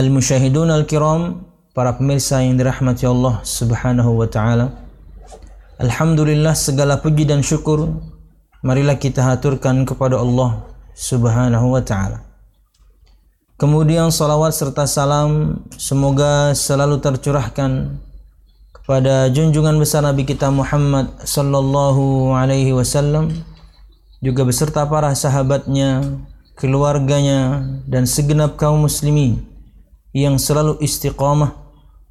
Al-Mushahidun Al-Kiram, para pemirsa yang dirahmati Allah Subhanahu wa taala. Alhamdulillah segala puji dan syukur marilah kita haturkan kepada Allah Subhanahu wa taala. Kemudian salawat serta salam semoga selalu tercurahkan kepada junjungan besar Nabi kita Muhammad sallallahu alaihi wasallam juga beserta para sahabatnya, keluarganya dan segenap kaum muslimin yang selalu istiqamah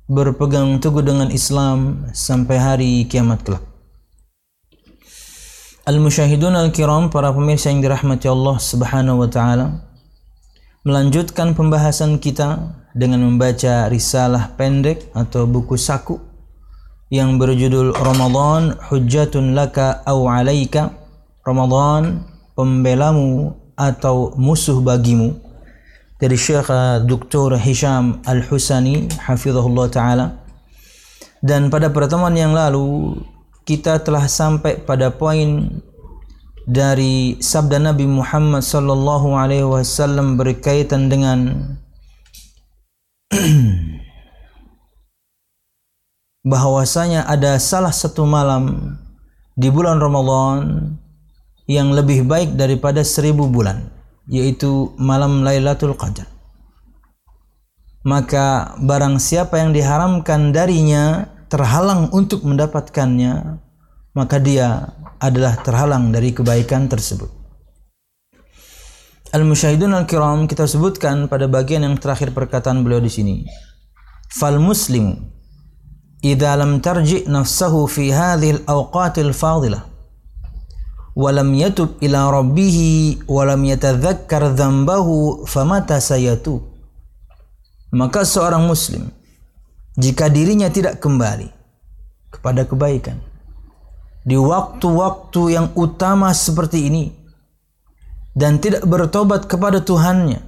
berpegang teguh dengan Islam sampai hari kiamat kelak. Al-musyahidun al-kiram para pemirsa yang dirahmati Allah Subhanahu wa taala melanjutkan pembahasan kita dengan membaca risalah pendek atau buku saku yang berjudul Ramadan Hujjatun Laka Aw Alaika Ramadan pembelamu atau musuh bagimu dari Syekh Dr. Hisham Al-Husani hafizahullah taala dan pada pertemuan yang lalu kita telah sampai pada poin dari sabda Nabi Muhammad sallallahu alaihi wasallam berkaitan dengan bahwasanya ada salah satu malam di bulan Ramadan yang lebih baik daripada seribu bulan yaitu malam Lailatul Qadar. Maka barang siapa yang diharamkan darinya terhalang untuk mendapatkannya, maka dia adalah terhalang dari kebaikan tersebut. Al-Mushahidun al-Kiram kita sebutkan pada bagian yang terakhir perkataan beliau di sini. Fal muslim idza lam tarji nafsahu fi hadhihi al-awqatil fadilah walam yatub ila rabbih walam yatadzakkar dzambahu famata maka seorang muslim jika dirinya tidak kembali kepada kebaikan di waktu-waktu yang utama seperti ini dan tidak bertobat kepada Tuhannya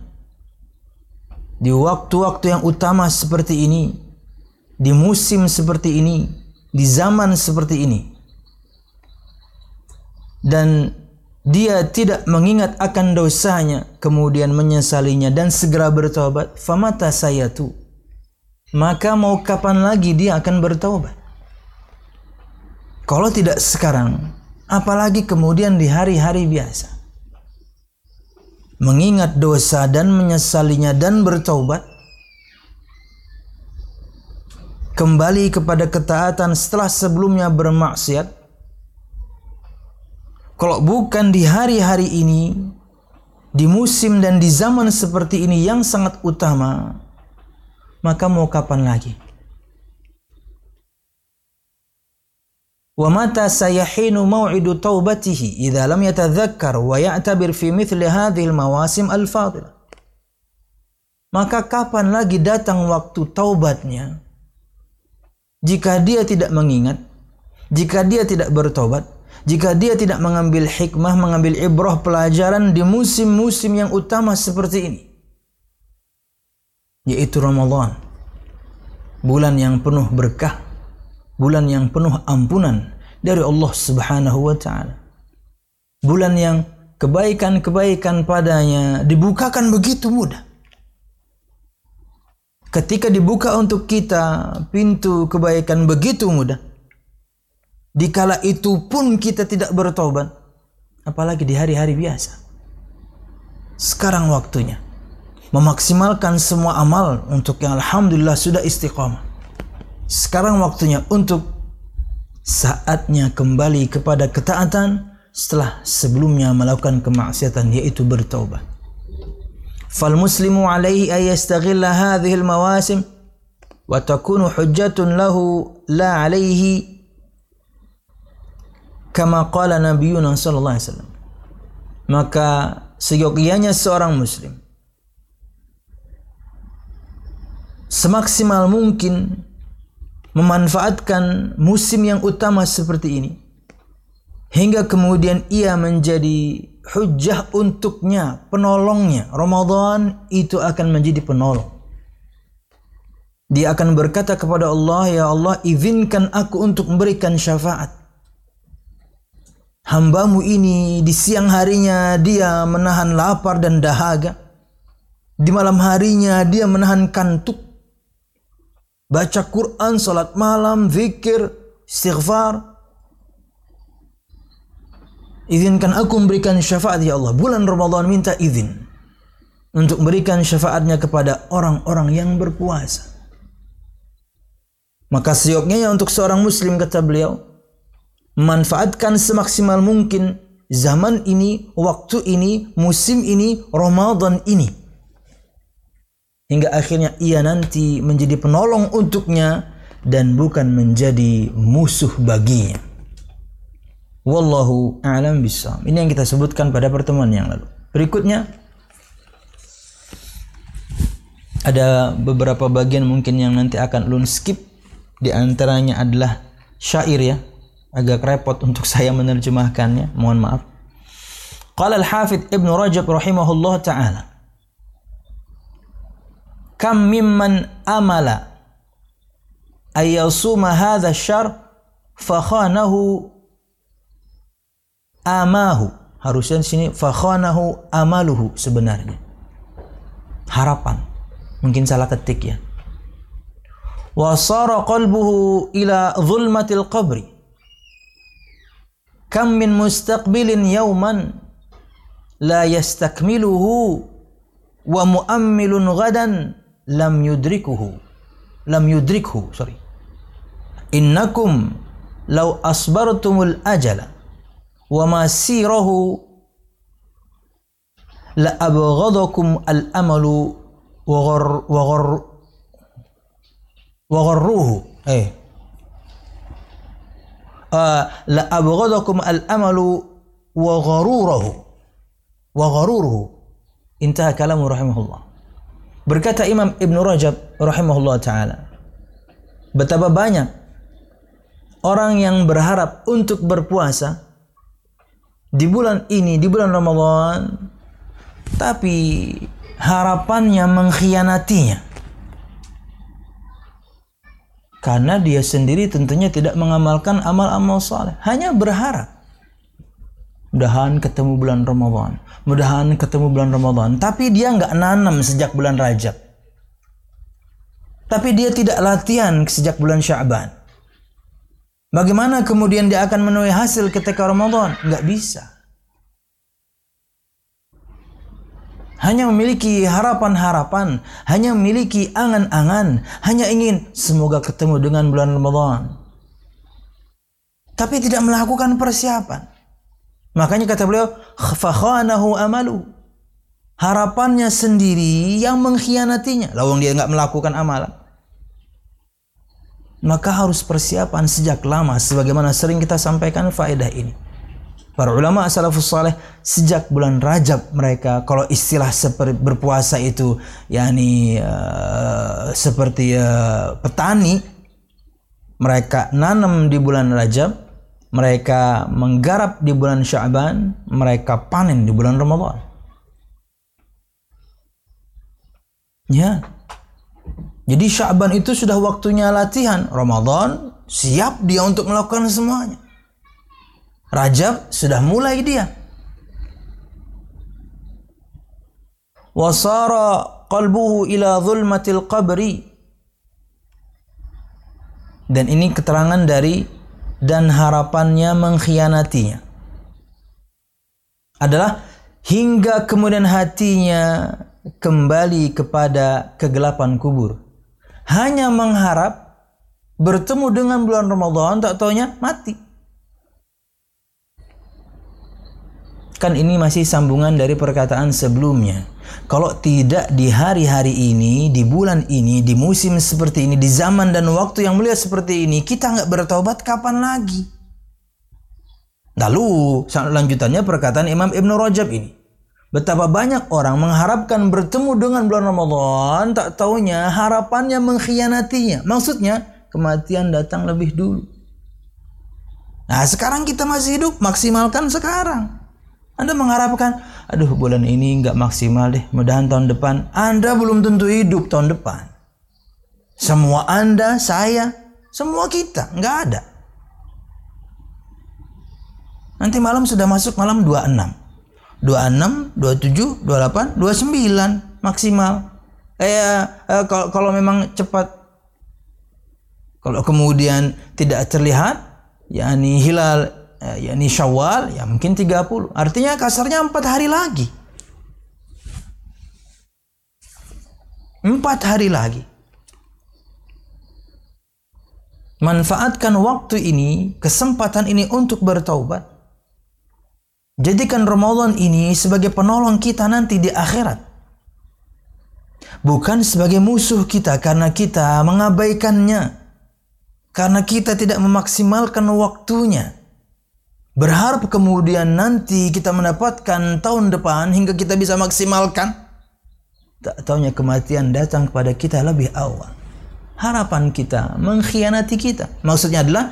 di waktu-waktu yang utama seperti ini di musim seperti ini di zaman seperti ini dan dia tidak mengingat akan dosanya, kemudian menyesalinya dan segera bertobat, famata sayatu. Maka mau kapan lagi dia akan bertobat? Kalau tidak sekarang, apalagi kemudian di hari-hari biasa. Mengingat dosa dan menyesalinya dan bertobat, kembali kepada ketaatan setelah sebelumnya bermaksiat kalau bukan di hari-hari ini di musim dan di zaman seperti ini yang sangat utama maka mau kapan lagi. Maka kapan lagi datang waktu taubatnya jika dia tidak mengingat, jika dia tidak bertobat, jika dia tidak mengambil hikmah, mengambil ibrah pelajaran di musim-musim yang utama seperti ini. Yaitu Ramadan. Bulan yang penuh berkah, bulan yang penuh ampunan dari Allah Subhanahu wa taala. Bulan yang kebaikan-kebaikan padanya dibukakan begitu mudah. Ketika dibuka untuk kita pintu kebaikan begitu mudah. Dikala itu pun kita tidak bertobat, apalagi di hari-hari biasa. Sekarang waktunya memaksimalkan semua amal untuk yang alhamdulillah sudah istiqomah. Sekarang waktunya untuk saatnya kembali kepada ketaatan setelah sebelumnya melakukan kemaksiatan yaitu bertaubat. Fal muslimu alaihi ayastaghilla hadhihi al mawasim wa takunu hujjatun lahu la alaihi Kama qala nabiyuna sallallahu alaihi wasallam. Maka seyogianya seorang muslim semaksimal mungkin memanfaatkan musim yang utama seperti ini hingga kemudian ia menjadi hujjah untuknya, penolongnya. Ramadan itu akan menjadi penolong. Dia akan berkata kepada Allah, "Ya Allah, izinkan aku untuk memberikan syafaat." Hambamu ini di siang harinya dia menahan lapar dan dahaga. Di malam harinya dia menahan kantuk. Baca Quran, salat malam, zikir, istighfar, Izinkan aku memberikan syafaat ya Allah. Bulan Ramadan minta izin untuk memberikan syafaatnya kepada orang-orang yang berpuasa. Maka sioknya untuk seorang muslim kata beliau memanfaatkan semaksimal mungkin zaman ini, waktu ini, musim ini, Ramadan ini. Hingga akhirnya ia nanti menjadi penolong untuknya dan bukan menjadi musuh baginya. Wallahu a'lam bishawab. Ini yang kita sebutkan pada pertemuan yang lalu. Berikutnya ada beberapa bagian mungkin yang nanti akan ulun skip di antaranya adalah syair ya. Agak repot untuk saya menerjemahkannya, mohon maaf. Qala al-Hafidh Ibn Rajab rahimahullah taala Kam mimman amala ayyasuma hadha syar fakhanahu amahu. Harusnya di sini fakhanahu amaluhu sebenarnya. Harapan. Mungkin salah ketik ya. Wa sara qalbuhu ila zulmatil qabri kam min mustaqbilin yawman la yastakmiluhu wa muammilun gadan lam yudrikuhu lam yudrikhu sorry innakum law asbartumul ajala wa masirahu la abghadakum al amalu wa ghar wa ghar wa gharruhu eh uh, la abghadakum al amalu wa gharuruhu wa gharuruhu. Intaha kalamu rahimahullah. Berkata Imam Ibn Rajab rahimahullah taala betapa banyak orang yang berharap untuk berpuasa di bulan ini, di bulan Ramadan, tapi harapannya mengkhianatinya. Karena dia sendiri tentunya tidak mengamalkan amal-amal saleh, hanya berharap. Mudahan ketemu bulan Ramadan, mudahan ketemu bulan Ramadan, tapi dia nggak nanam sejak bulan Rajab. Tapi dia tidak latihan sejak bulan Syaban. Bagaimana kemudian dia akan menuai hasil ketika Ramadan? Enggak bisa. Hanya memiliki harapan-harapan, hanya memiliki angan-angan, hanya ingin semoga ketemu dengan bulan Ramadan. Tapi tidak melakukan persiapan. Makanya kata beliau, fakhanahu amalu. Harapannya sendiri yang mengkhianatinya. Lawang dia enggak melakukan amalan. maka harus persiapan sejak lama sebagaimana sering kita sampaikan faedah ini. Para ulama salafus saleh sejak bulan Rajab mereka kalau istilah seperti berpuasa itu yakni uh, seperti uh, petani mereka nanam di bulan Rajab, mereka menggarap di bulan Sya'ban, mereka panen di bulan Ramadan. Ya. Jadi Sya'ban itu sudah waktunya latihan, Ramadan siap dia untuk melakukan semuanya. Rajab sudah mulai dia. Wasara qalbuhu ila zulmatil qabri. Dan ini keterangan dari dan harapannya mengkhianatinya. Adalah hingga kemudian hatinya kembali kepada kegelapan kubur. Hanya mengharap bertemu dengan bulan Ramadan tak taunya mati. Kan ini masih sambungan dari perkataan sebelumnya. Kalau tidak di hari-hari ini, di bulan ini, di musim seperti ini, di zaman dan waktu yang mulia seperti ini, kita nggak bertobat kapan lagi? Lalu lanjutannya perkataan Imam Ibn Rajab ini. Betapa banyak orang mengharapkan bertemu dengan bulan Ramadan, tak taunya harapannya mengkhianatinya. Maksudnya kematian datang lebih dulu. Nah sekarang kita masih hidup, maksimalkan sekarang. Anda mengharapkan, aduh bulan ini nggak maksimal deh, mudahan tahun depan. Anda belum tentu hidup tahun depan. Semua Anda, saya, semua kita, nggak ada. Nanti malam sudah masuk malam 26. 26, 27, 28, 29 maksimal. Eh, eh kalau, kalau memang cepat kalau kemudian tidak terlihat yakni hilal ya ini Syawal ya mungkin 30. Artinya kasarnya 4 hari lagi. 4 hari lagi. Manfaatkan waktu ini, kesempatan ini untuk bertaubat. Jadikan Ramadan ini sebagai penolong kita nanti di akhirat. Bukan sebagai musuh kita karena kita mengabaikannya. Karena kita tidak memaksimalkan waktunya. Berharap kemudian nanti kita mendapatkan tahun depan hingga kita bisa maksimalkan. Tak tahunya kematian datang kepada kita lebih awal. Harapan kita mengkhianati kita. Maksudnya adalah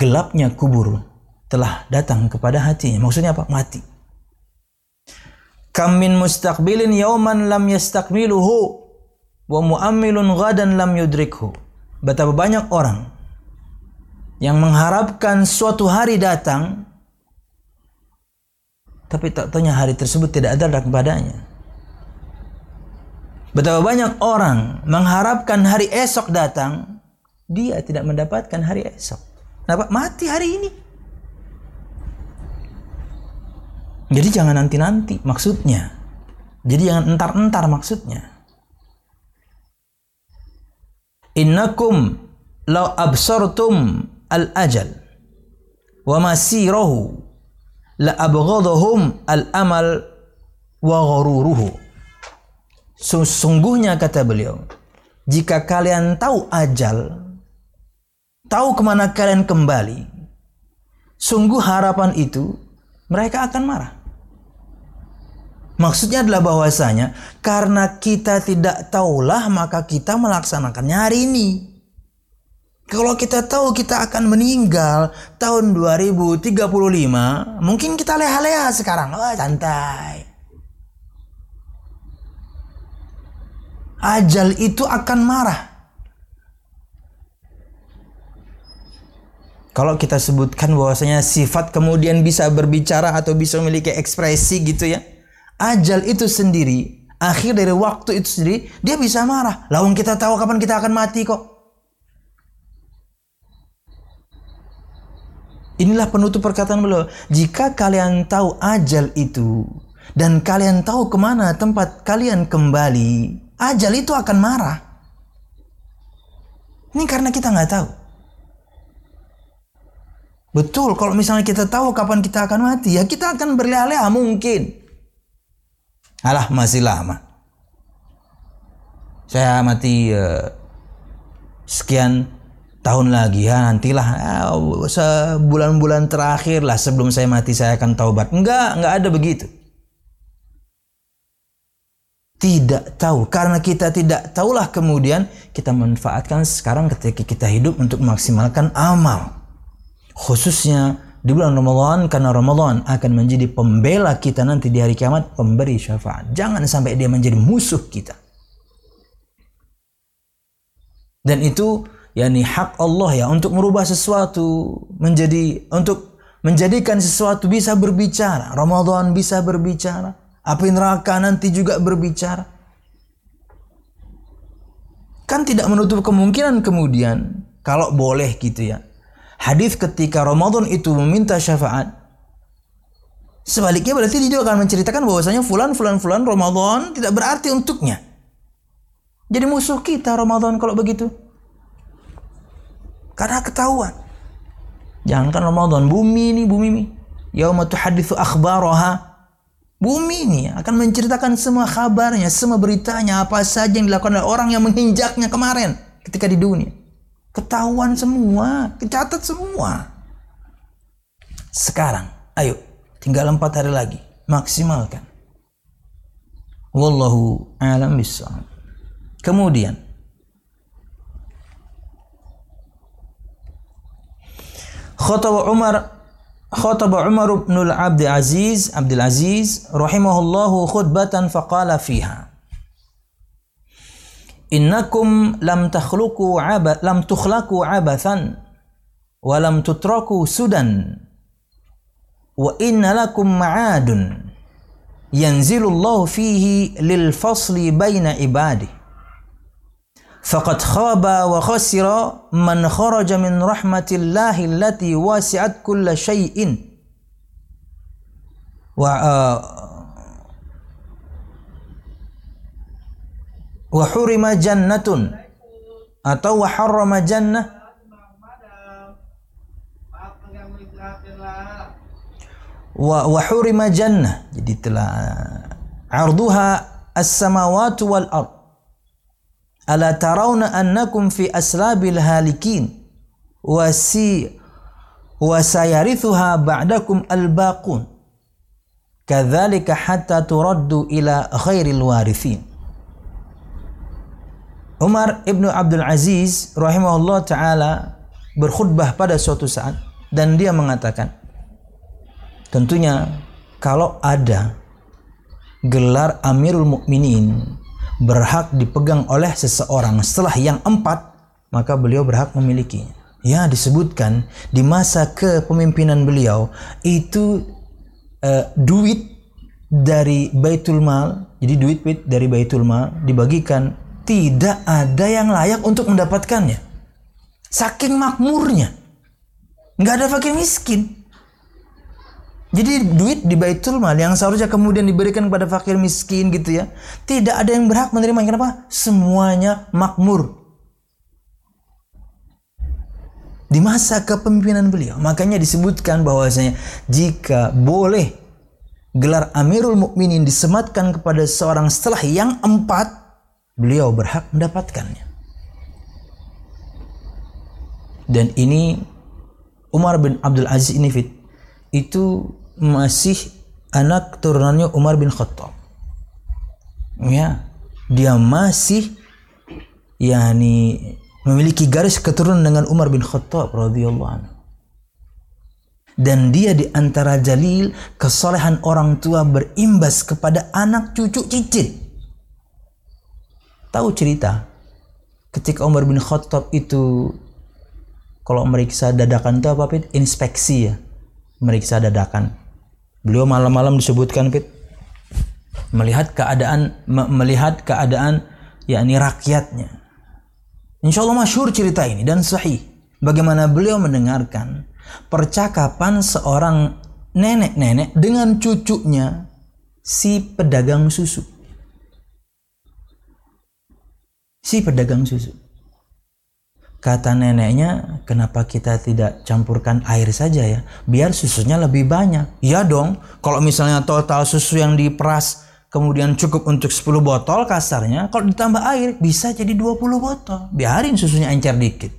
gelapnya kubur telah datang kepada hatinya. Maksudnya apa? Mati. Kam min mustaqbilin yauman lam yastakmiluhu wa mu'ammilun ghadan lam yudrikhu. Betapa banyak orang yang mengharapkan suatu hari datang tapi tak tanya hari tersebut tidak ada kepadanya. Betapa banyak orang mengharapkan hari esok datang, dia tidak mendapatkan hari esok. Kenapa? Mati hari ini. Jadi jangan nanti-nanti maksudnya. Jadi jangan entar-entar maksudnya. Innakum law absartum al-ajal. Wa masirahu la abghadhum al-amal wa gharuruhu. Sesungguhnya kata beliau jika kalian tahu ajal tahu ke mana kalian kembali sungguh harapan itu mereka akan marah. Maksudnya adalah bahwasanya karena kita tidak tahulah maka kita melaksanakannya hari ini. Kalau kita tahu kita akan meninggal tahun 2035, mungkin kita leha-leha sekarang. Oh, santai. Ajal itu akan marah. Kalau kita sebutkan bahwasanya sifat kemudian bisa berbicara atau bisa memiliki ekspresi gitu ya. Ajal itu sendiri, akhir dari waktu itu sendiri, dia bisa marah. Lawang kita tahu kapan kita akan mati kok. Inilah penutup perkataan beliau. Jika kalian tahu ajal itu dan kalian tahu ke mana tempat kalian kembali, ajal itu akan marah. Ini karena kita nggak tahu. Betul, kalau misalnya kita tahu kapan kita akan mati, ya kita akan berleha-leha mungkin. Alah, masih lama. Saya mati uh, sekian tahun lagi ya nantilah ya, sebulan-bulan terakhir lah sebelum saya mati saya akan taubat. Enggak, enggak ada begitu. Tidak tahu karena kita tidak tahulah kemudian kita manfaatkan sekarang ketika kita hidup untuk memaksimalkan amal. Khususnya di bulan Ramadan karena Ramadan akan menjadi pembela kita nanti di hari kiamat, pemberi syafaat. Jangan sampai dia menjadi musuh kita. Dan itu yakni hak Allah ya untuk merubah sesuatu menjadi untuk menjadikan sesuatu bisa berbicara. Ramadan bisa berbicara, api neraka nanti juga berbicara. Kan tidak menutup kemungkinan kemudian kalau boleh gitu ya. Hadis ketika Ramadan itu meminta syafaat. Sebaliknya berarti dia juga akan menceritakan bahwasanya fulan fulan fulan Ramadan tidak berarti untuknya. Jadi musuh kita Ramadan kalau begitu. Karena ketahuan. Jangankan Ramadan, bumi ini, bumi ini. Yauma tuhadithu akhbaraha. Bumi ini akan menceritakan semua kabarnya, semua beritanya, apa saja yang dilakukan oleh orang yang menginjaknya kemarin ketika di dunia. Ketahuan semua, kecatat semua. Sekarang, ayo, tinggal empat hari lagi, maksimalkan. Wallahu alam bisa. Kemudian, خطب عمر خطب عمر بن العبد العزيز عبد العزيز رحمه الله خطبة فقال فيها إنكم لم تخلقوا عب لم تخلقوا عبثا ولم تتركوا سدى وإن لكم معاد ينزل الله فيه للفصل بين عباده. فقد خاب وخسر من خرج من رحمة الله التي واسعت كل شيء. وحرم جنة. atau وحرم جنة. وحرم جنة. as-samawati wal ard Ala tarawna annakum fi aslabil halikin wa si wa sayarithuha ba'dakum al-baqun. Kadzalika hatta turaddu ila khairil warithin. Umar ibnu Abdul Aziz rahimahullah taala berkhutbah pada suatu saat dan dia mengatakan tentunya kalau ada gelar Amirul Mukminin berhak dipegang oleh seseorang setelah yang empat maka beliau berhak memilikinya. Ya disebutkan di masa kepemimpinan beliau itu uh, duit dari Baitul Mal jadi duit dari Baitul Mal dibagikan. Tidak ada yang layak untuk mendapatkannya. Saking makmurnya. Nggak ada fakir miskin jadi duit di Baitul Mal yang seharusnya kemudian diberikan kepada fakir miskin gitu ya. Tidak ada yang berhak menerima. Kenapa? Semuanya makmur. Di masa kepemimpinan beliau. Makanya disebutkan bahwasanya jika boleh gelar Amirul Mukminin disematkan kepada seorang setelah yang empat, beliau berhak mendapatkannya. Dan ini Umar bin Abdul Aziz ini fit itu masih anak turunannya Umar bin Khattab. Ya, dia masih yakni memiliki garis keturunan dengan Umar bin Khattab radhiyallahu anhu. Dan dia di antara jalil kesolehan orang tua berimbas kepada anak cucu cicit. Tahu cerita ketika Umar bin Khattab itu kalau meriksa dadakan itu apa Inspeksi ya. Meriksa dadakan Beliau malam-malam disebutkan Fit melihat keadaan melihat keadaan yakni rakyatnya. Insya Allah masyur cerita ini dan sahih. Bagaimana beliau mendengarkan percakapan seorang nenek-nenek dengan cucunya si pedagang susu. Si pedagang susu. Kata neneknya, kenapa kita tidak campurkan air saja ya? Biar susunya lebih banyak. Ya dong, kalau misalnya total susu yang diperas kemudian cukup untuk 10 botol kasarnya, kalau ditambah air bisa jadi 20 botol. Biarin susunya encer dikit.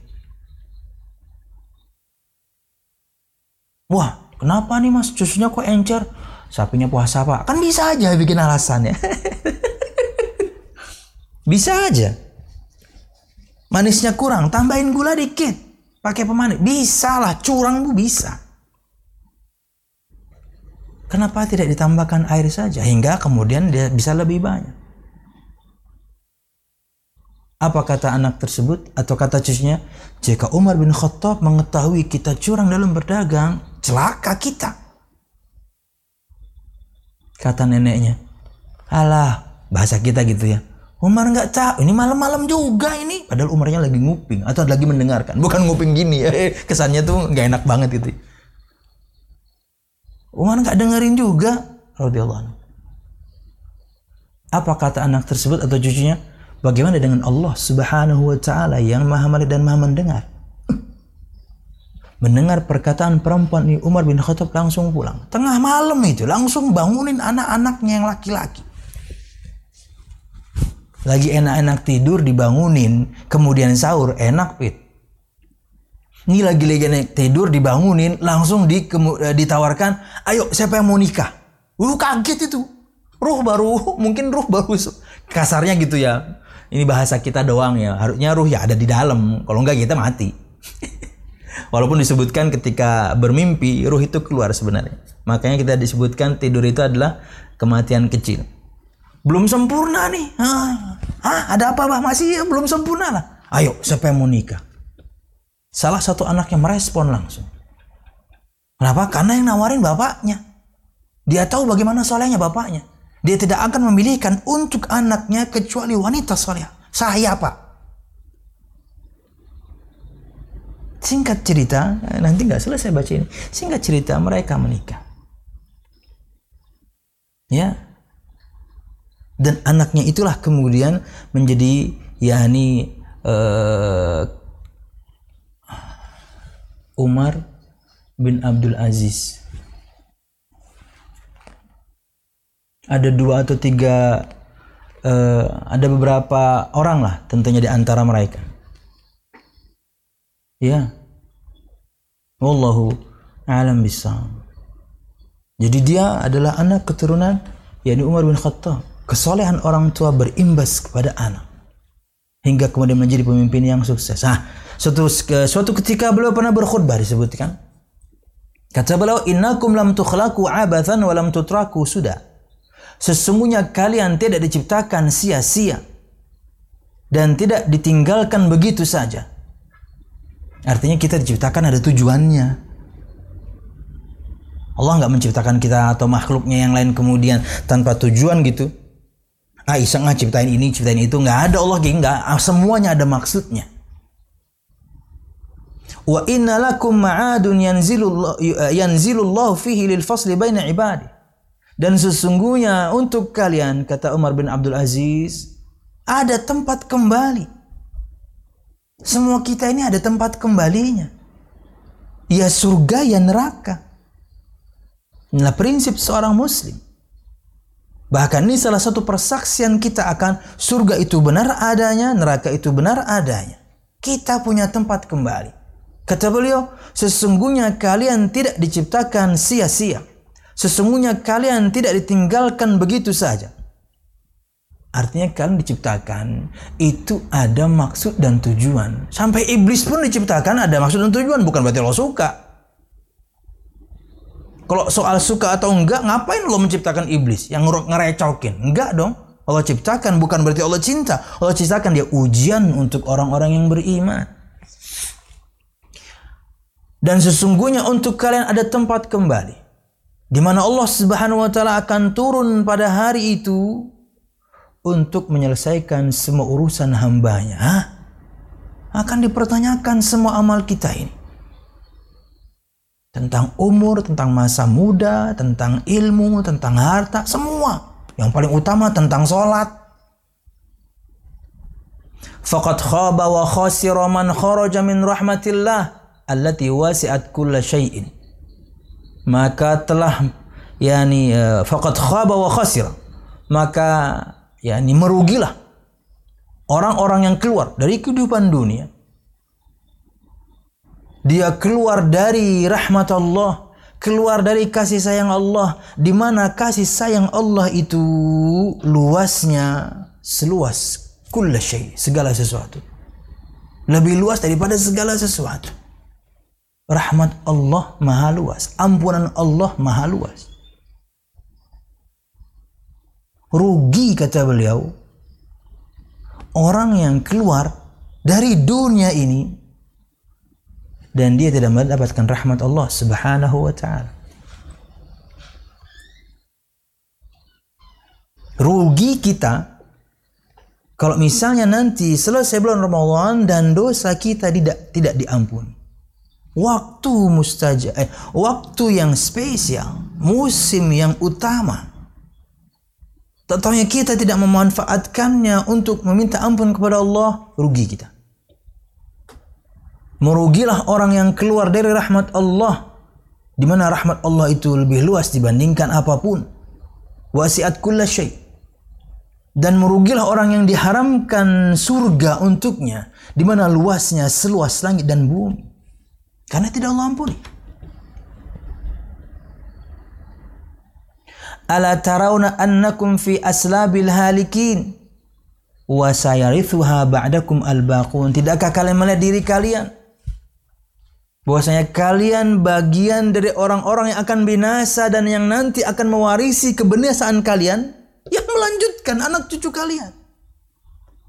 Wah, kenapa nih mas susunya kok encer? Sapinya puasa pak. Kan bisa aja bikin alasannya. bisa aja. Manisnya kurang, tambahin gula dikit. Pakai pemanis. Bisa lah, curang bu bisa. Kenapa tidak ditambahkan air saja hingga kemudian dia bisa lebih banyak? Apa kata anak tersebut atau kata cucunya? Jika Umar bin Khattab mengetahui kita curang dalam berdagang, celaka kita. Kata neneknya, alah bahasa kita gitu ya. Umar nggak tahu, ini malam-malam juga ini. Padahal Umarnya lagi nguping atau lagi mendengarkan. Bukan nguping gini ya, kesannya tuh nggak enak banget gitu. Umar nggak dengerin juga anhu. Apa kata anak tersebut atau cucunya? Bagaimana dengan Allah Subhanahu wa taala yang Maha Melihat dan Maha Mendengar? Mendengar perkataan perempuan ini Umar bin Khattab langsung pulang. Tengah malam itu langsung bangunin anak-anaknya yang laki-laki. Lagi enak-enak tidur dibangunin, kemudian sahur enak pit ini lagi-lagi naik tidur dibangunin, langsung di, eh, ditawarkan, ayo siapa yang mau nikah? Lu kaget itu. Ruh baru, mungkin ruh baru. Kasarnya gitu ya. Ini bahasa kita doang ya. Harusnya ruh ya ada di dalam. Kalau enggak kita mati. Walaupun disebutkan ketika bermimpi, ruh itu keluar sebenarnya. Makanya kita disebutkan tidur itu adalah kematian kecil. Belum sempurna nih. Hah, Hah ada apa bah? Masih ya, belum sempurna lah. Ayo, siapa yang mau nikah? Salah satu anaknya merespon langsung. Kenapa? Karena yang nawarin bapaknya. Dia tahu bagaimana solehnya bapaknya. Dia tidak akan memilihkan untuk anaknya kecuali wanita soleh. Saya pak. Singkat cerita, nanti nggak selesai baca ini. Singkat cerita mereka menikah. Ya. Dan anaknya itulah kemudian menjadi yakni uh, Umar bin Abdul Aziz. Ada dua atau tiga, uh, ada beberapa orang lah tentunya di antara mereka. Ya. Wallahu alam bisawab. Jadi dia adalah anak keturunan yakni Umar bin Khattab. Kesolehan orang tua berimbas kepada anak hingga kemudian menjadi pemimpin yang sukses. Nah, Suatu suatu ketika beliau pernah berkhutbah disebutkan. Kata beliau, "Innakum lam tukhlaqu abathan wa lam tutraku sudah." Sesungguhnya kalian tidak diciptakan sia-sia dan tidak ditinggalkan begitu saja. Artinya kita diciptakan ada tujuannya. Allah nggak menciptakan kita atau makhluknya yang lain kemudian tanpa tujuan gitu. Ah iseng ah ciptain ini, ciptain itu. nggak ada Allah nggak. Semuanya ada maksudnya. Wa inna lakum ma'adun yanzilullah yanzilullahu fihi lil fasli baina ibadi. Dan sesungguhnya untuk kalian kata Umar bin Abdul Aziz ada tempat kembali. Semua kita ini ada tempat kembalinya. Ya surga ya neraka. Inilah prinsip seorang muslim. Bahkan ini salah satu persaksian kita akan surga itu benar adanya, neraka itu benar adanya. Kita punya tempat kembali. Kata beliau, sesungguhnya kalian tidak diciptakan sia-sia. Sesungguhnya kalian tidak ditinggalkan begitu saja. Artinya kalian diciptakan itu ada maksud dan tujuan. Sampai iblis pun diciptakan ada maksud dan tujuan, bukan berarti Allah suka. Kalau soal suka atau enggak, ngapain Allah menciptakan iblis yang ngerecokin? Enggak dong. Allah ciptakan bukan berarti Allah cinta. Allah ciptakan dia ujian untuk orang-orang yang beriman. Dan sesungguhnya untuk kalian ada tempat kembali. Di mana Allah Subhanahu wa taala akan turun pada hari itu untuk menyelesaikan semua urusan hambanya. Hah? Akan dipertanyakan semua amal kita ini. Tentang umur, tentang masa muda, tentang ilmu, tentang harta, semua. Yang paling utama tentang sholat. Faqad khaba wa khasira man kharaja min rahmatillah allati wasi'at kulla syai'in maka telah yakni uh, faqad khaba wa khasira maka yakni merugilah orang-orang yang keluar dari kehidupan dunia dia keluar dari rahmat Allah keluar dari kasih sayang Allah. Di mana kasih sayang Allah itu luasnya seluas kulla segala sesuatu. Lebih luas daripada segala sesuatu. Rahmat Allah maha luas ampunan Allah maha luas. Rugi kata beliau. Orang yang keluar dari dunia ini dan dia tidak mendapatkan rahmat Allah Subhanahu wa taala. Rugi kita kalau misalnya nanti selesai bulan Ramadan dan dosa kita tidak tidak diampuni. Waktu mustajab, eh, waktu yang spesial, musim yang utama. Tentunya kita tidak memanfaatkannya untuk meminta ampun kepada Allah, rugi kita. Merugilah orang yang keluar dari rahmat Allah. Di mana rahmat Allah itu lebih luas dibandingkan apa pun. Wasiat kulla syai. Dan merugilah orang yang diharamkan surga untuknya. Di mana luasnya seluas langit dan bumi. Karena tidak Allah ampuni. Ala tarawna annakum fi aslabil halikin wa sayarithuha ba'dakum al-baqun. Tidakkah kalian melihat diri kalian bahwasanya kalian bagian dari orang-orang yang akan binasa dan yang nanti akan mewarisi kebinasaan kalian yang melanjutkan anak cucu kalian.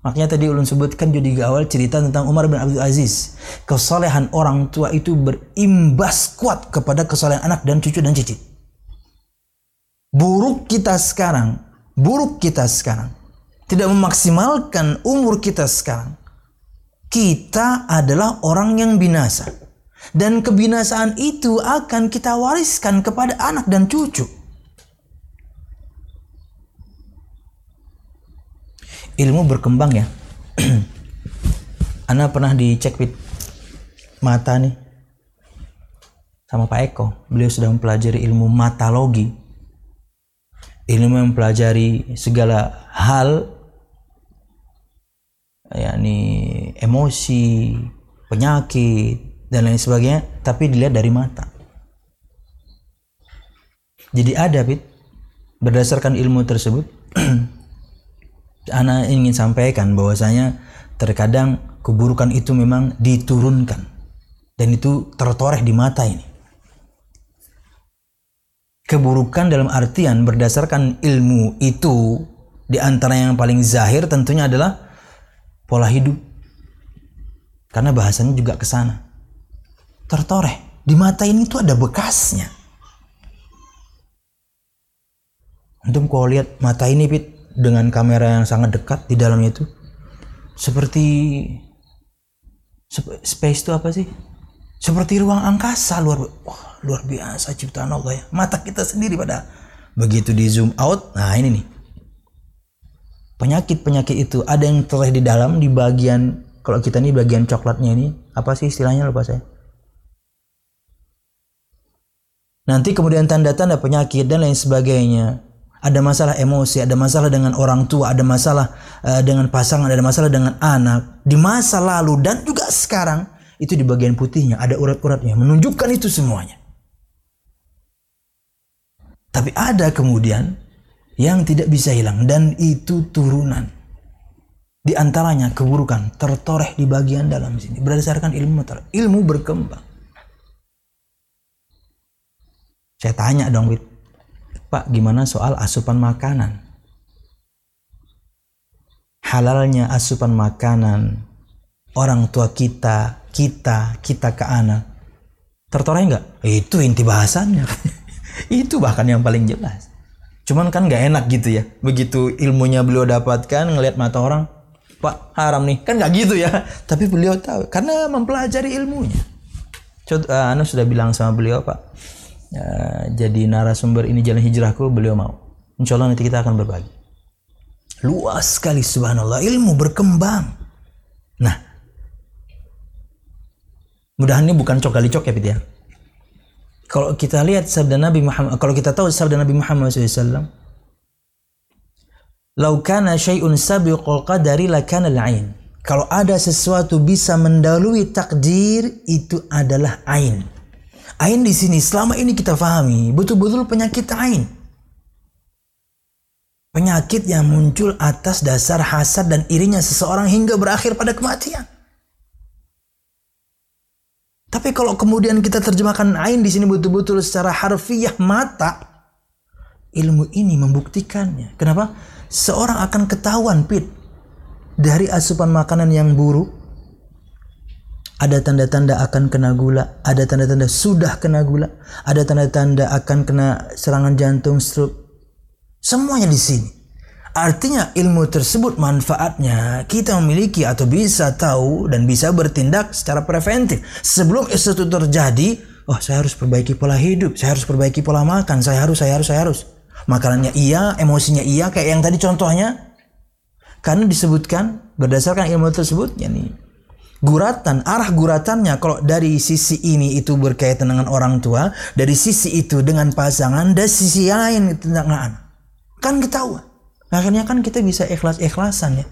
Makanya tadi ulun sebutkan di awal cerita tentang Umar bin Abdul Aziz. Kesalehan orang tua itu berimbas kuat kepada kesalehan anak dan cucu dan cicit. Buruk kita sekarang, buruk kita sekarang. Tidak memaksimalkan umur kita sekarang. Kita adalah orang yang binasa dan kebinasaan itu akan kita wariskan kepada anak dan cucu. Ilmu berkembang ya. Ana pernah dicek with mata nih sama Pak Eko. Beliau sudah mempelajari ilmu matalogi. Ilmu yang mempelajari segala hal yakni emosi, penyakit, dan lain sebagainya, tapi dilihat dari mata. Jadi ada, Pit, berdasarkan ilmu tersebut, Ana ingin sampaikan bahwasanya terkadang keburukan itu memang diturunkan dan itu tertoreh di mata ini. Keburukan dalam artian berdasarkan ilmu itu di antara yang paling zahir tentunya adalah pola hidup. Karena bahasanya juga ke sana tertoreh. Di mata ini tuh ada bekasnya. Antum kalau lihat mata ini Pit dengan kamera yang sangat dekat di dalamnya itu seperti space itu apa sih? Seperti ruang angkasa luar wah, luar biasa ciptaan Allah ya. Mata kita sendiri pada begitu di zoom out, nah ini nih. Penyakit-penyakit itu ada yang terleh di dalam di bagian kalau kita nih bagian coklatnya ini apa sih istilahnya lupa saya? Nanti kemudian tanda-tanda penyakit dan lain sebagainya. Ada masalah emosi, ada masalah dengan orang tua, ada masalah uh, dengan pasangan, ada masalah dengan anak. Di masa lalu dan juga sekarang itu di bagian putihnya ada urat-uratnya menunjukkan itu semuanya. Tapi ada kemudian yang tidak bisa hilang dan itu turunan. Di antaranya keburukan tertoreh di bagian dalam sini berdasarkan ilmu ilmu berkembang. Saya tanya dong, Wit. Pak, gimana soal asupan makanan? Halalnya asupan makanan orang tua kita, kita, kita ke anak. Tertoreh nggak? Itu inti bahasannya. itu bahkan yang paling jelas. Cuman kan nggak enak gitu ya. Begitu ilmunya beliau dapatkan, ngelihat mata orang, Pak haram nih. Kan nggak gitu ya. Tapi beliau tahu karena mempelajari ilmunya. Contoh, uh, Anu sudah bilang sama beliau, Pak ya, jadi narasumber ini jalan hijrahku beliau mau. Insya Allah nanti kita akan berbagi. Luas sekali subhanallah. Ilmu berkembang. Nah mudahan ini bukan cok kali cok ya Fit ya? Kalau kita lihat sabda Nabi Muhammad kalau kita tahu sabda Nabi Muhammad SAW Lau kana syai'un sabiqul qadari lakana al-ain. Kalau ada sesuatu bisa mendahului takdir itu adalah ain Ain di sini selama ini kita pahami betul-betul penyakit ain. Penyakit yang muncul atas dasar hasad dan irinya seseorang hingga berakhir pada kematian. Tapi kalau kemudian kita terjemahkan ain di sini betul-betul secara harfiah mata, ilmu ini membuktikannya. Kenapa? Seorang akan ketahuan pit dari asupan makanan yang buruk ada tanda-tanda akan kena gula, ada tanda-tanda sudah kena gula, ada tanda-tanda akan kena serangan jantung, stroke. Semuanya di sini. Artinya ilmu tersebut manfaatnya kita memiliki atau bisa tahu dan bisa bertindak secara preventif. Sebelum itu terjadi, oh saya harus perbaiki pola hidup, saya harus perbaiki pola makan, saya harus, saya harus, saya harus. Makanannya iya, emosinya iya, kayak yang tadi contohnya. Karena disebutkan berdasarkan ilmu tersebut, yakni guratan, arah guratannya kalau dari sisi ini itu berkaitan dengan orang tua, dari sisi itu dengan pasangan, dari sisi lain itu dengan anak. Kan ketahuan. Akhirnya kan kita bisa ikhlas-ikhlasan ya.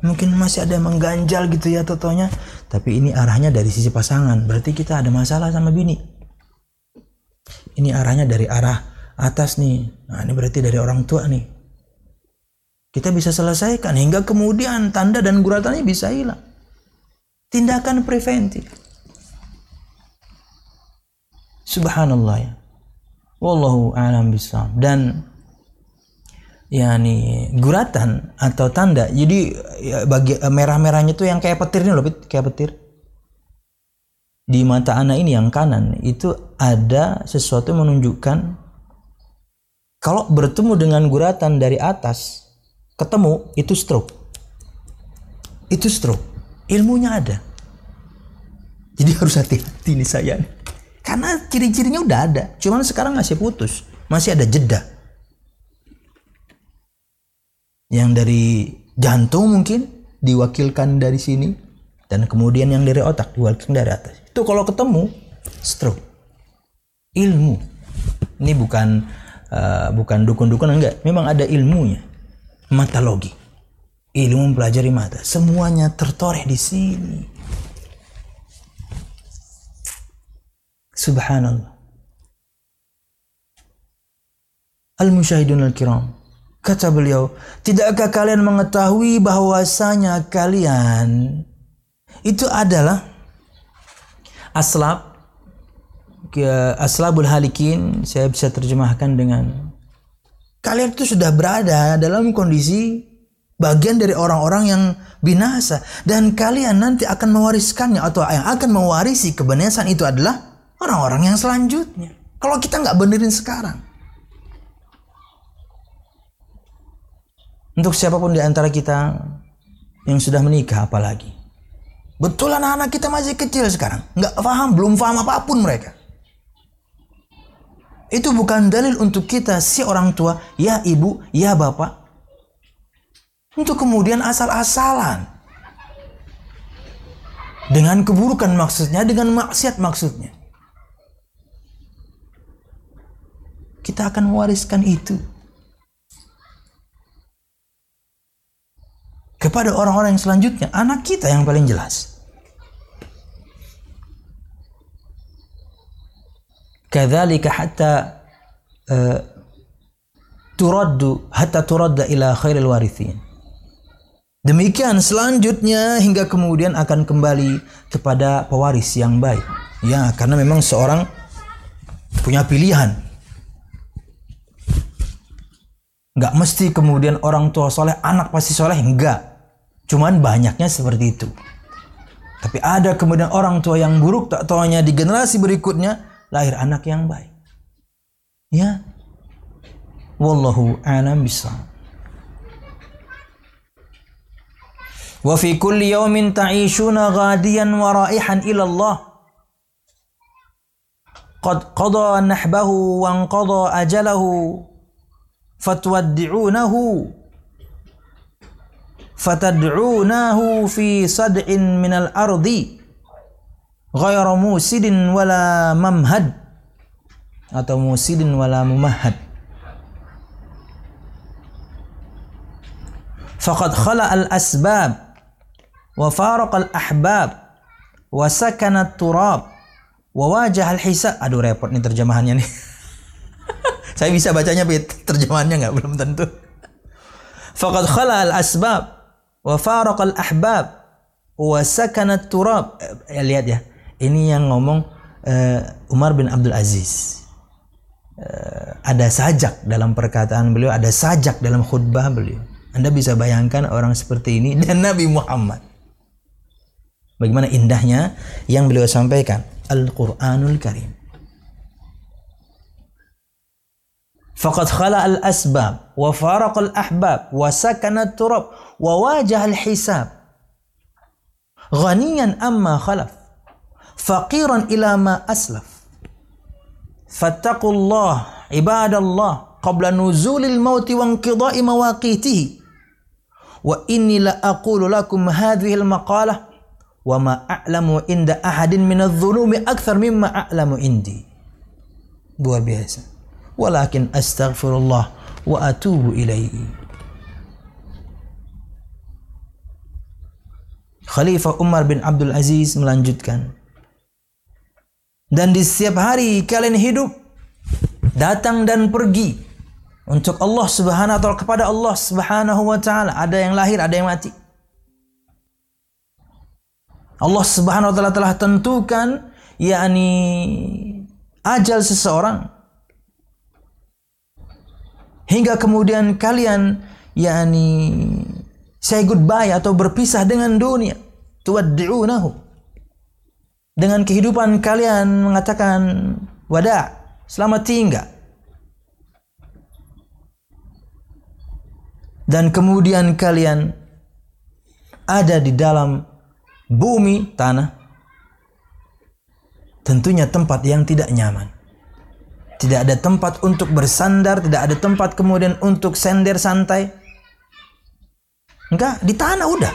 Mungkin masih ada yang mengganjal gitu ya totonya. Tapi ini arahnya dari sisi pasangan. Berarti kita ada masalah sama bini. Ini arahnya dari arah atas nih. Nah ini berarti dari orang tua nih. Kita bisa selesaikan hingga kemudian tanda dan guratannya bisa hilang tindakan preventif. Subhanallah ya. Wallahu a'lam bishawab. Dan yakni guratan atau tanda. Jadi ya, bagi merah-merahnya itu yang kayak petir ini loh, kayak petir. Di mata anak ini yang kanan itu ada sesuatu menunjukkan kalau bertemu dengan guratan dari atas ketemu itu stroke. Itu stroke ilmunya ada. Jadi harus hati-hati nih saya. Karena ciri-cirinya udah ada. Cuman sekarang masih putus. Masih ada jeda. Yang dari jantung mungkin diwakilkan dari sini. Dan kemudian yang dari otak diwakilkan dari atas. Itu kalau ketemu stroke. Ilmu. Ini bukan uh, bukan dukun-dukun enggak. Memang ada ilmunya. Matologi ilmu mempelajari mata. Semuanya tertoreh di sini. Subhanallah. Al-Musyahidun Al-Kiram. Kata beliau, tidakkah kalian mengetahui bahwasanya kalian itu adalah aslab aslabul halikin saya bisa terjemahkan dengan kalian itu sudah berada dalam kondisi bagian dari orang-orang yang binasa dan kalian nanti akan mewariskannya atau yang akan mewarisi kebenaran itu adalah orang-orang yang selanjutnya. Kalau kita nggak benerin sekarang. Untuk siapa pun di antara kita yang sudah menikah apalagi. Betul anak-anak kita masih kecil sekarang. Nggak paham, belum paham apa pun mereka. Itu bukan dalil untuk kita si orang tua, ya ibu, ya bapak, untuk kemudian asal-asalan dengan keburukan maksudnya, dengan maksiat maksudnya. Kita akan mewariskan itu kepada orang-orang yang selanjutnya, anak kita yang paling jelas. Kadzalika hatta uh, turaddu hatta turadda ila khairil warithin. Demikian selanjutnya hingga kemudian akan kembali kepada pewaris yang baik. Ya, karena memang seorang punya pilihan. Enggak mesti kemudian orang tua soleh, anak pasti soleh. Enggak. Cuman banyaknya seperti itu. Tapi ada kemudian orang tua yang buruk, tak taunya di generasi berikutnya lahir anak yang baik. Ya. Wallahu a'lam bishawab. وفي كل يوم تعيشون غاديا ورائحا إلى الله. قد قضى نحبه وانقضى أجله فتودعونه فتدعونه في صدع من الأرض غير موسد ولا ممهد. atau musidin wala mumahad faqad khala al asbab wa faraqal ahbab. Wa sakana turab. Aduh repot nih terjemahannya nih. Saya bisa bacanya Pit terjemahannya nggak? Belum tentu. Faqad khala al asbab. Wa faraqal ahbab. Wa sakana turab. Ya, lihat ya. Ini yang ngomong uh, Umar bin Abdul Aziz. Uh, ada sajak dalam perkataan beliau ada sajak dalam khutbah beliau. Anda bisa bayangkan orang seperti ini dan Nabi Muhammad. Bagaimana indahnya yang beliau sampaikan Al-Qur'anul Karim. Faqad khala al-asbab wa faraq al-ahbab wa sakana turab wa wajah al-hisab. Ghaniyan amma khalaf. Faqiran ila ma aslaf. Fattaqullah ibadallah qabla nuzulil mauti wa inqidai mawaqitihi. وإني لأقول لكم هذه المقالة wa ma a'lamu inda ahadin minadh-dhulumi akthar mimma a'lamu indi. Luar biasa. Walakin astaghfirullah wa atubu ilaihi. Khalifah Umar bin Abdul Aziz melanjutkan. Dan di setiap hari kalian hidup datang dan pergi untuk Allah Subhanahu wa taala kepada Allah Subhanahu wa taala ada yang lahir ada yang mati Allah Subhanahu wa taala telah tentukan yakni ajal seseorang hingga kemudian kalian yakni say goodbye atau berpisah dengan dunia. Tuwaddi'unahu. Dengan kehidupan kalian mengatakan wada selamat tinggal. Dan kemudian kalian ada di dalam bumi tanah tentunya tempat yang tidak nyaman tidak ada tempat untuk bersandar, tidak ada tempat kemudian untuk sender santai. Enggak, di tanah udah.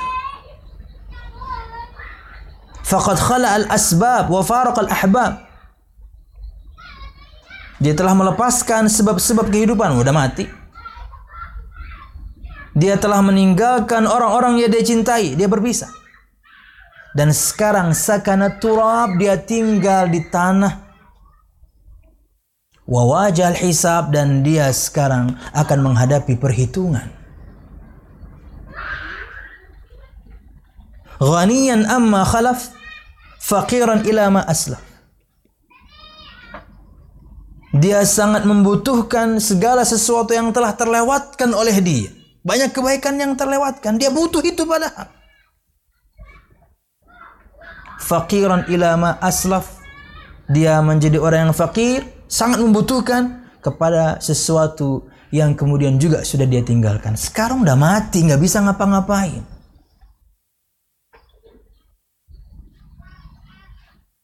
Faqad khala al-asbab wa faraq al-ahbab. Dia telah melepaskan sebab-sebab kehidupan, udah mati. Dia telah meninggalkan orang-orang yang dia cintai, dia berpisah. Dan sekarang sakana turab, dia tinggal di tanah wawajal hisab dan dia sekarang akan menghadapi perhitungan. Ghaniyan amma khalaf faqiran ila ma aslaf. Dia sangat membutuhkan segala sesuatu yang telah terlewatkan oleh dia. Banyak kebaikan yang terlewatkan. Dia butuh itu padahal. Faqiran ila ma aslaf. Dia menjadi orang yang fakir sangat membutuhkan kepada sesuatu yang kemudian juga sudah dia tinggalkan. Sekarang udah mati, nggak bisa ngapa-ngapain.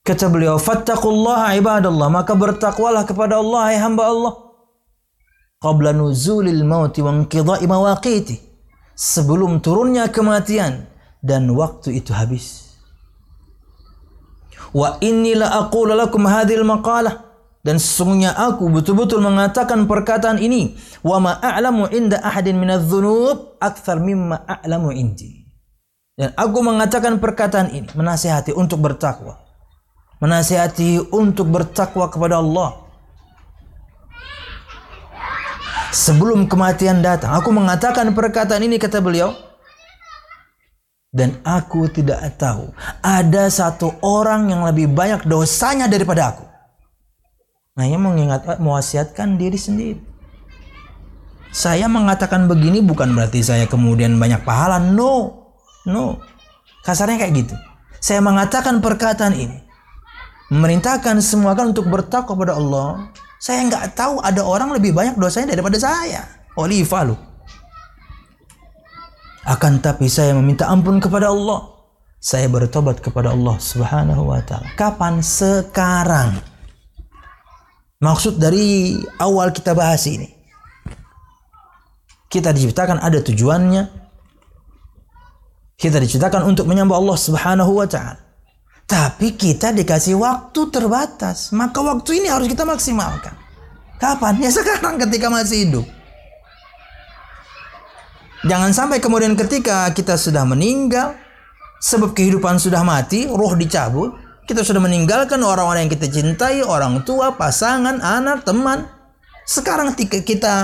Kata beliau, "Fattaqullaha ibadallah." Maka bertakwalah kepada Allah, hai hamba Allah. Qabla nuzulil mauti wa inqidha'i mawaqiti. Sebelum turunnya kematian dan waktu itu habis. Wa inni la aqulu lakum hadhil maqalah. Dan sesungguhnya aku betul-betul mengatakan perkataan ini wa ma a'lamu inda ahadin minadz-dzunub akthar mimma a'lamu indi. Dan aku mengatakan perkataan ini menasihati untuk bertakwa. Menasihati untuk bertakwa kepada Allah. Sebelum kematian datang aku mengatakan perkataan ini kata beliau dan aku tidak tahu ada satu orang yang lebih banyak dosanya daripada aku hanya mengingat mewasiatkan diri sendiri. Saya mengatakan begini bukan berarti saya kemudian banyak pahala. No. No. Kasarnya kayak gitu. Saya mengatakan perkataan ini. Memerintahkan semua kan untuk bertakwa kepada Allah. Saya nggak tahu ada orang lebih banyak dosanya daripada saya. Olifah lu. Akan tapi saya meminta ampun kepada Allah. Saya bertobat kepada Allah Subhanahu wa taala. Kapan? Sekarang. Maksud dari awal kita bahas ini. Kita diciptakan ada tujuannya. Kita diciptakan untuk menyembah Allah Subhanahu wa taala. Tapi kita dikasih waktu terbatas. Maka waktu ini harus kita maksimalkan. Kapan? Ya sekarang ketika masih hidup. Jangan sampai kemudian ketika kita sudah meninggal, sebab kehidupan sudah mati, roh dicabut, Kita sudah meninggalkan orang-orang yang kita cintai, orang tua, pasangan, anak, teman. Sekarang kita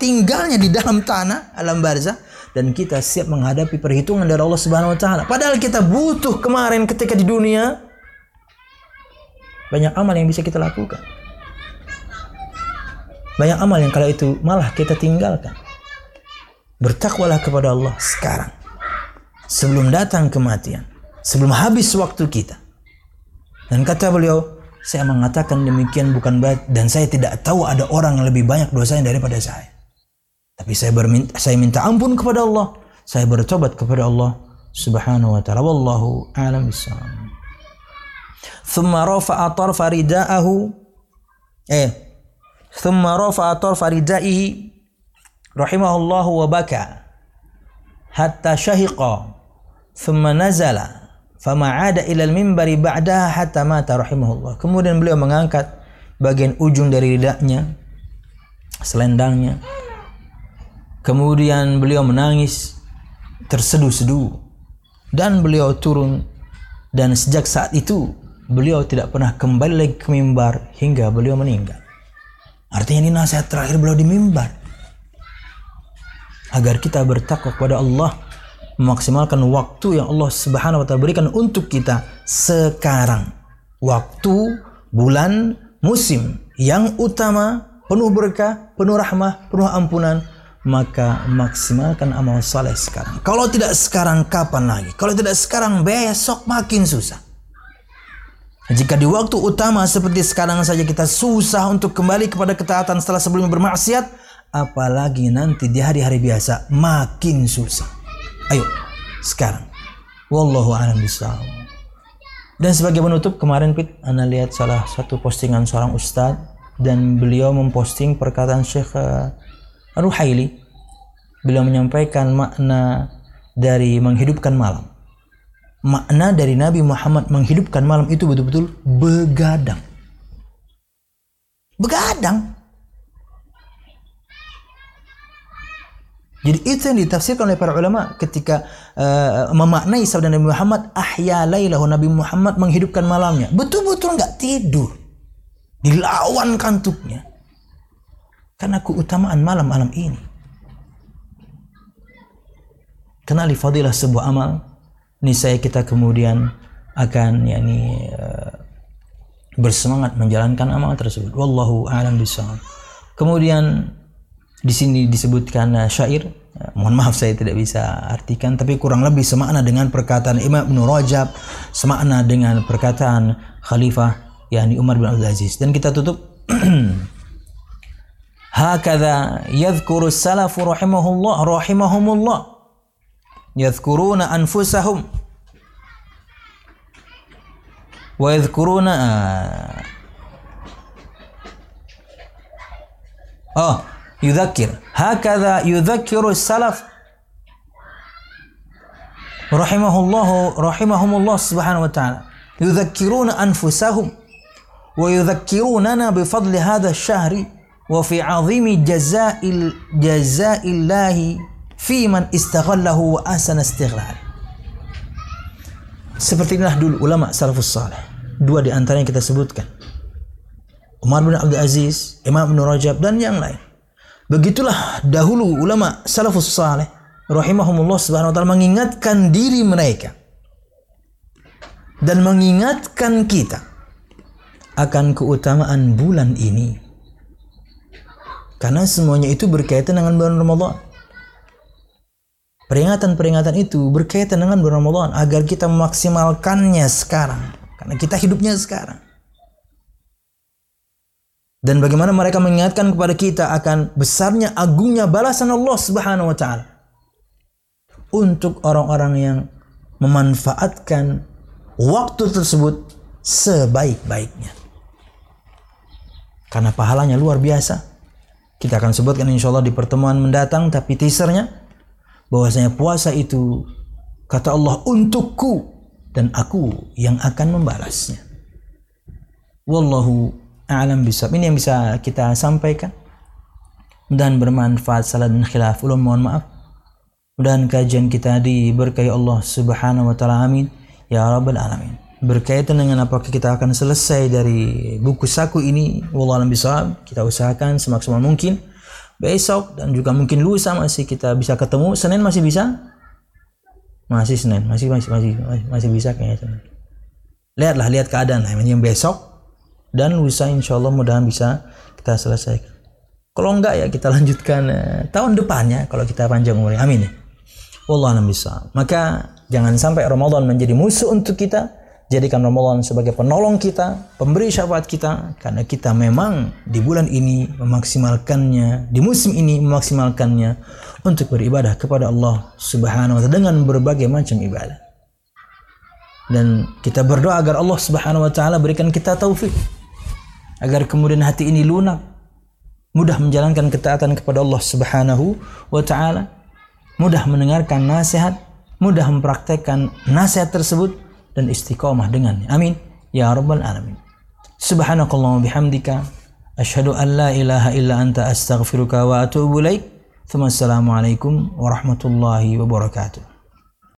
tinggalnya di dalam tanah alam barzah dan kita siap menghadapi perhitungan dari Allah Subhanahu wa taala. Padahal kita butuh kemarin ketika di dunia banyak amal yang bisa kita lakukan. Banyak amal yang kalau itu malah kita tinggalkan. Bertakwalah kepada Allah sekarang. Sebelum datang kematian. Sebelum habis waktu kita. Dan kata beliau, saya mengatakan demikian bukan berarti dan saya tidak tahu ada orang yang lebih banyak dosanya daripada saya. Tapi saya berminta, saya minta ampun kepada Allah. Saya bertobat kepada Allah Subhanahu wa taala. Wallahu a'lam. Thumma rafa'a tarfa rida'ahu eh thumma rafa'a tarfa ridaihi rahimahullahu wa baka hatta syahiqa thumma nazala fama ada ila al-mimbari ba'daha hatta mata rahimahullah. Kemudian beliau mengangkat bagian ujung dari lidahnya selendangnya Kemudian beliau menangis terseduh-seduh dan beliau turun dan sejak saat itu beliau tidak pernah kembali lagi ke mimbar hingga beliau meninggal. Artinya ini nasihat terakhir beliau di mimbar. Agar kita bertakwa kepada Allah, memaksimalkan waktu yang Allah Subhanahu wa taala berikan untuk kita sekarang. Waktu, bulan, musim yang utama, penuh berkah, penuh rahmah, penuh ampunan maka maksimalkan amal saleh sekarang. Kalau tidak sekarang kapan lagi? Kalau tidak sekarang besok makin susah. Jika di waktu utama seperti sekarang saja kita susah untuk kembali kepada ketaatan setelah sebelumnya bermaksiat, apalagi nanti di hari-hari biasa makin susah. Ayo, sekarang. Wallahu a'lam bishawab. Dan sebagai penutup kemarin Pit, Anda lihat salah satu postingan seorang ustadz dan beliau memposting perkataan Syekh eh, Ruhaili beliau menyampaikan makna dari menghidupkan malam. Makna dari Nabi Muhammad menghidupkan malam itu betul-betul begadang. Begadang. Jadi itu yang ditafsirkan oleh para ulama ketika uh, memaknai sabda Nabi Muhammad ahya lailahu Nabi Muhammad menghidupkan malamnya. Betul-betul nggak tidur. Dilawan kantuknya. Karena keutamaan malam-malam ini. Kenali fadilah sebuah amal, ini saya kita kemudian akan yakni uh, bersemangat menjalankan amal tersebut. Wallahu a'lam bishawab. Kemudian di sini disebutkan uh, syair, uh, mohon maaf saya tidak bisa artikan tapi kurang lebih semakna dengan perkataan Imam Ibn Rajab, semakna dengan perkataan Khalifah yakni Umar bin Abdul Aziz. Dan kita tutup هكذا يذكر السلف رحمه الله رحمهم الله يذكرون أنفسهم ويذكرون آه, آه يذكر. هكذا يذكر السلف رحمه الله رحمهم الله سبحانه وتعالى. يذكرون أنفسهم ويذكروننا بفضل هذا الشهر وفي عظيم جزاء جزاء الله في من استغله وأحسن استغلاله. Seperti inilah dulu ulama salafus salih. Dua di antara yang kita sebutkan. Umar bin Abdul Aziz, Imam bin Rajab dan yang lain. Begitulah dahulu ulama salafus saleh rahimahumullah subhanahu wa taala mengingatkan diri mereka dan mengingatkan kita akan keutamaan bulan ini karena semuanya itu berkaitan dengan bulan Ramadan. Peringatan-peringatan itu berkaitan dengan bulan Ramadan agar kita memaksimalkannya sekarang. Karena kita hidupnya sekarang. Dan bagaimana mereka mengingatkan kepada kita akan besarnya agungnya balasan Allah Subhanahu wa taala untuk orang-orang yang memanfaatkan waktu tersebut sebaik-baiknya. Karena pahalanya luar biasa. Kita akan sebutkan insya Allah di pertemuan mendatang tapi teasernya bahwasanya puasa itu kata Allah untukku dan aku yang akan membalasnya. Wallahu a'lam bisawab. Ini yang bisa kita sampaikan dan bermanfaat salah dan khilaf. Ulun mohon maaf. Dan kajian kita diberkahi Allah Subhanahu wa taala. Amin. Ya rabbal alamin. berkaitan dengan apakah kita akan selesai dari buku saku ini wallahu bisa kita usahakan semaksimal mungkin besok dan juga mungkin lusa masih kita bisa ketemu Senin masih bisa masih Senin masih masih masih masih, masih bisa kayaknya lihatlah lihat keadaan yang besok dan lusa insya Allah mudah bisa kita selesaikan kalau enggak ya kita lanjutkan eh, tahun depannya kalau kita panjang umur amin ya. Bisa maka jangan sampai Ramadan menjadi musuh untuk kita. Jadikan Ramadan sebagai penolong kita, pemberi syafaat kita, karena kita memang di bulan ini memaksimalkannya, di musim ini memaksimalkannya untuk beribadah kepada Allah Subhanahu wa taala dengan berbagai macam ibadah. Dan kita berdoa agar Allah Subhanahu wa taala berikan kita taufik agar kemudian hati ini lunak, mudah menjalankan ketaatan kepada Allah Subhanahu wa taala, mudah mendengarkan nasihat, mudah mempraktekkan nasihat tersebut dan istiqomah dengannya. Amin. Ya Rabbal Alamin. Subhanakallahumma bihamdika. Ashhadu an la ilaha illa anta astaghfiruka wa atubu ilaik. Assalamualaikum warahmatullahi wabarakatuh.